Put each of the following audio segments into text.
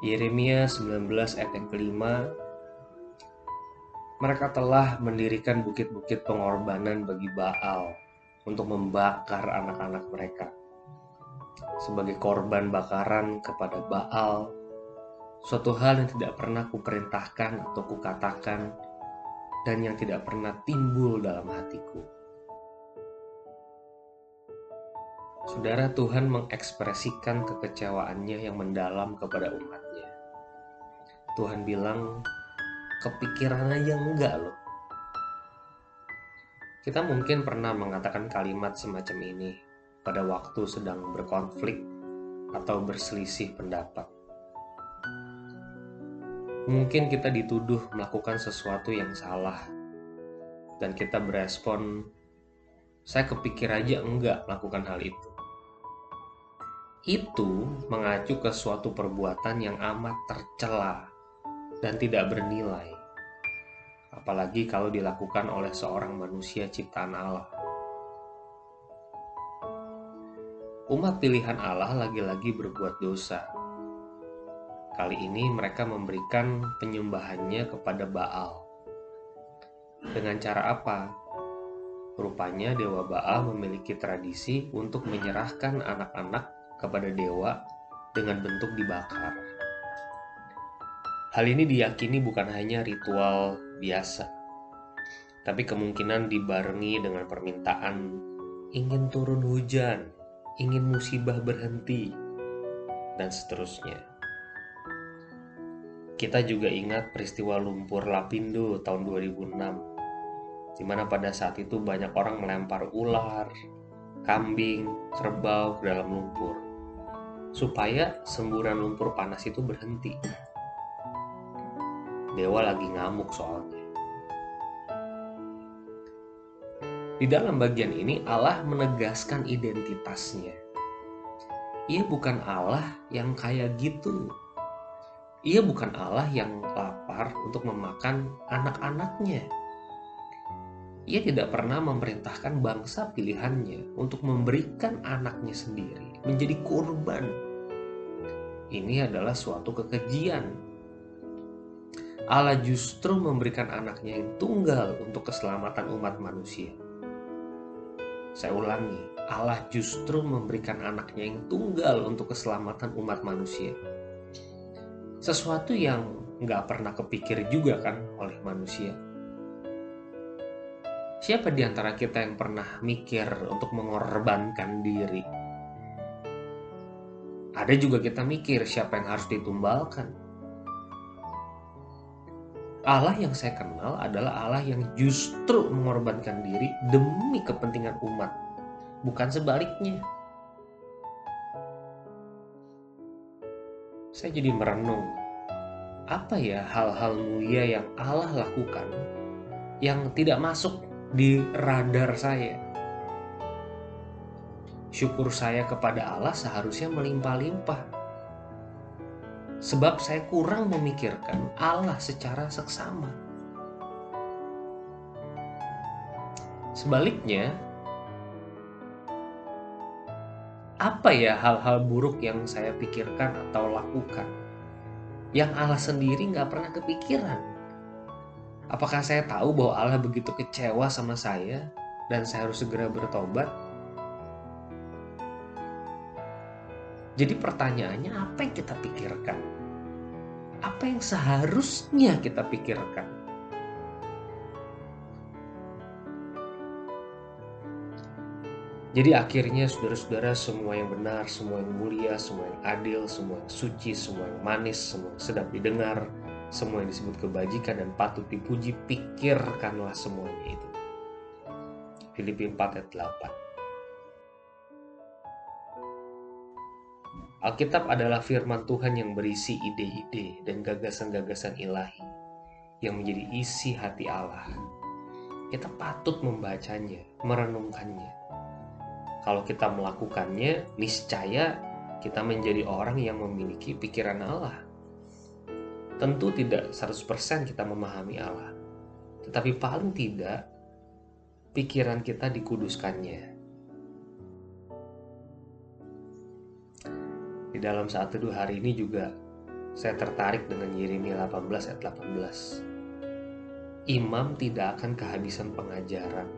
Yeremia 19 ayat yang kelima Mereka telah mendirikan bukit-bukit pengorbanan bagi Baal untuk membakar anak-anak mereka sebagai korban bakaran kepada Baal suatu hal yang tidak pernah kuperintahkan atau kukatakan dan yang tidak pernah timbul dalam hatiku. Saudara Tuhan mengekspresikan kekecewaannya yang mendalam kepada umatnya. Tuhan bilang, kepikiran aja enggak loh. Kita mungkin pernah mengatakan kalimat semacam ini pada waktu sedang berkonflik atau berselisih pendapat. Mungkin kita dituduh melakukan sesuatu yang salah, dan kita berespon, "Saya kepikir aja enggak melakukan hal itu." itu mengacu ke suatu perbuatan yang amat tercela dan tidak bernilai, apalagi kalau dilakukan oleh seorang manusia ciptaan Allah. Umat pilihan Allah lagi-lagi berbuat dosa. Kali ini mereka memberikan penyembahannya kepada Baal. Dengan cara apa? Rupanya Dewa Baal memiliki tradisi untuk menyerahkan anak-anak kepada dewa dengan bentuk dibakar. Hal ini diyakini bukan hanya ritual biasa, tapi kemungkinan dibarengi dengan permintaan ingin turun hujan, ingin musibah berhenti, dan seterusnya. Kita juga ingat peristiwa lumpur Lapindo tahun 2006, di mana pada saat itu banyak orang melempar ular, kambing, kerbau ke dalam lumpur supaya semburan lumpur panas itu berhenti. Dewa lagi ngamuk soalnya. Di dalam bagian ini Allah menegaskan identitasnya. Ia bukan Allah yang kayak gitu. Ia bukan Allah yang lapar untuk memakan anak-anaknya. Ia tidak pernah memerintahkan bangsa pilihannya untuk memberikan anaknya sendiri menjadi korban. Ini adalah suatu kekejian. Allah justru memberikan anaknya yang tunggal untuk keselamatan umat manusia. Saya ulangi, Allah justru memberikan anaknya yang tunggal untuk keselamatan umat manusia. Sesuatu yang nggak pernah kepikir juga kan oleh manusia Siapa di antara kita yang pernah mikir untuk mengorbankan diri? Ada juga kita mikir siapa yang harus ditumbalkan. Allah yang saya kenal adalah Allah yang justru mengorbankan diri demi kepentingan umat, bukan sebaliknya. Saya jadi merenung, apa ya hal-hal mulia yang Allah lakukan yang tidak masuk di radar saya. Syukur saya kepada Allah seharusnya melimpah-limpah. Sebab saya kurang memikirkan Allah secara seksama. Sebaliknya, apa ya hal-hal buruk yang saya pikirkan atau lakukan yang Allah sendiri nggak pernah kepikiran? Apakah saya tahu bahwa Allah begitu kecewa sama saya dan saya harus segera bertobat? Jadi pertanyaannya apa yang kita pikirkan? Apa yang seharusnya kita pikirkan? Jadi akhirnya saudara-saudara semua yang benar, semua yang mulia, semua yang adil, semua yang suci, semua yang manis, semua yang sedap didengar, semua yang disebut kebajikan dan patut dipuji, pikirkanlah semuanya itu. Filipi 4 ayat 8. Alkitab adalah firman Tuhan yang berisi ide-ide dan gagasan-gagasan ilahi yang menjadi isi hati Allah. Kita patut membacanya, merenungkannya. Kalau kita melakukannya, niscaya kita menjadi orang yang memiliki pikiran Allah Tentu tidak 100% kita memahami Allah. Tetapi paling tidak pikiran kita dikuduskannya. Di dalam saat teduh hari ini juga saya tertarik dengan Yeremia 18 ayat 18. Imam tidak akan kehabisan pengajaran,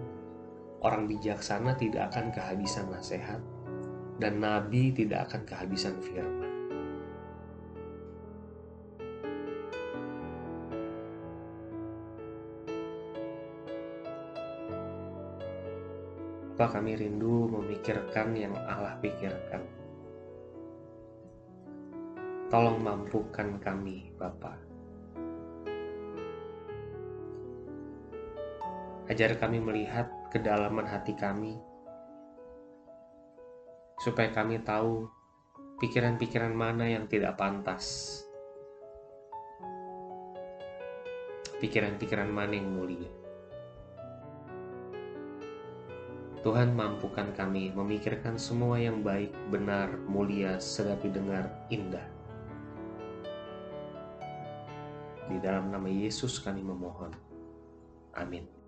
orang bijaksana tidak akan kehabisan nasihat, dan nabi tidak akan kehabisan firman. Apa kami rindu memikirkan yang Allah pikirkan. Tolong mampukan kami, Bapa. Ajar kami melihat kedalaman hati kami, supaya kami tahu pikiran-pikiran mana yang tidak pantas, pikiran-pikiran mana yang mulia. Tuhan mampukan kami memikirkan semua yang baik, benar, mulia, sedap didengar, indah. Di dalam nama Yesus kami memohon. Amin.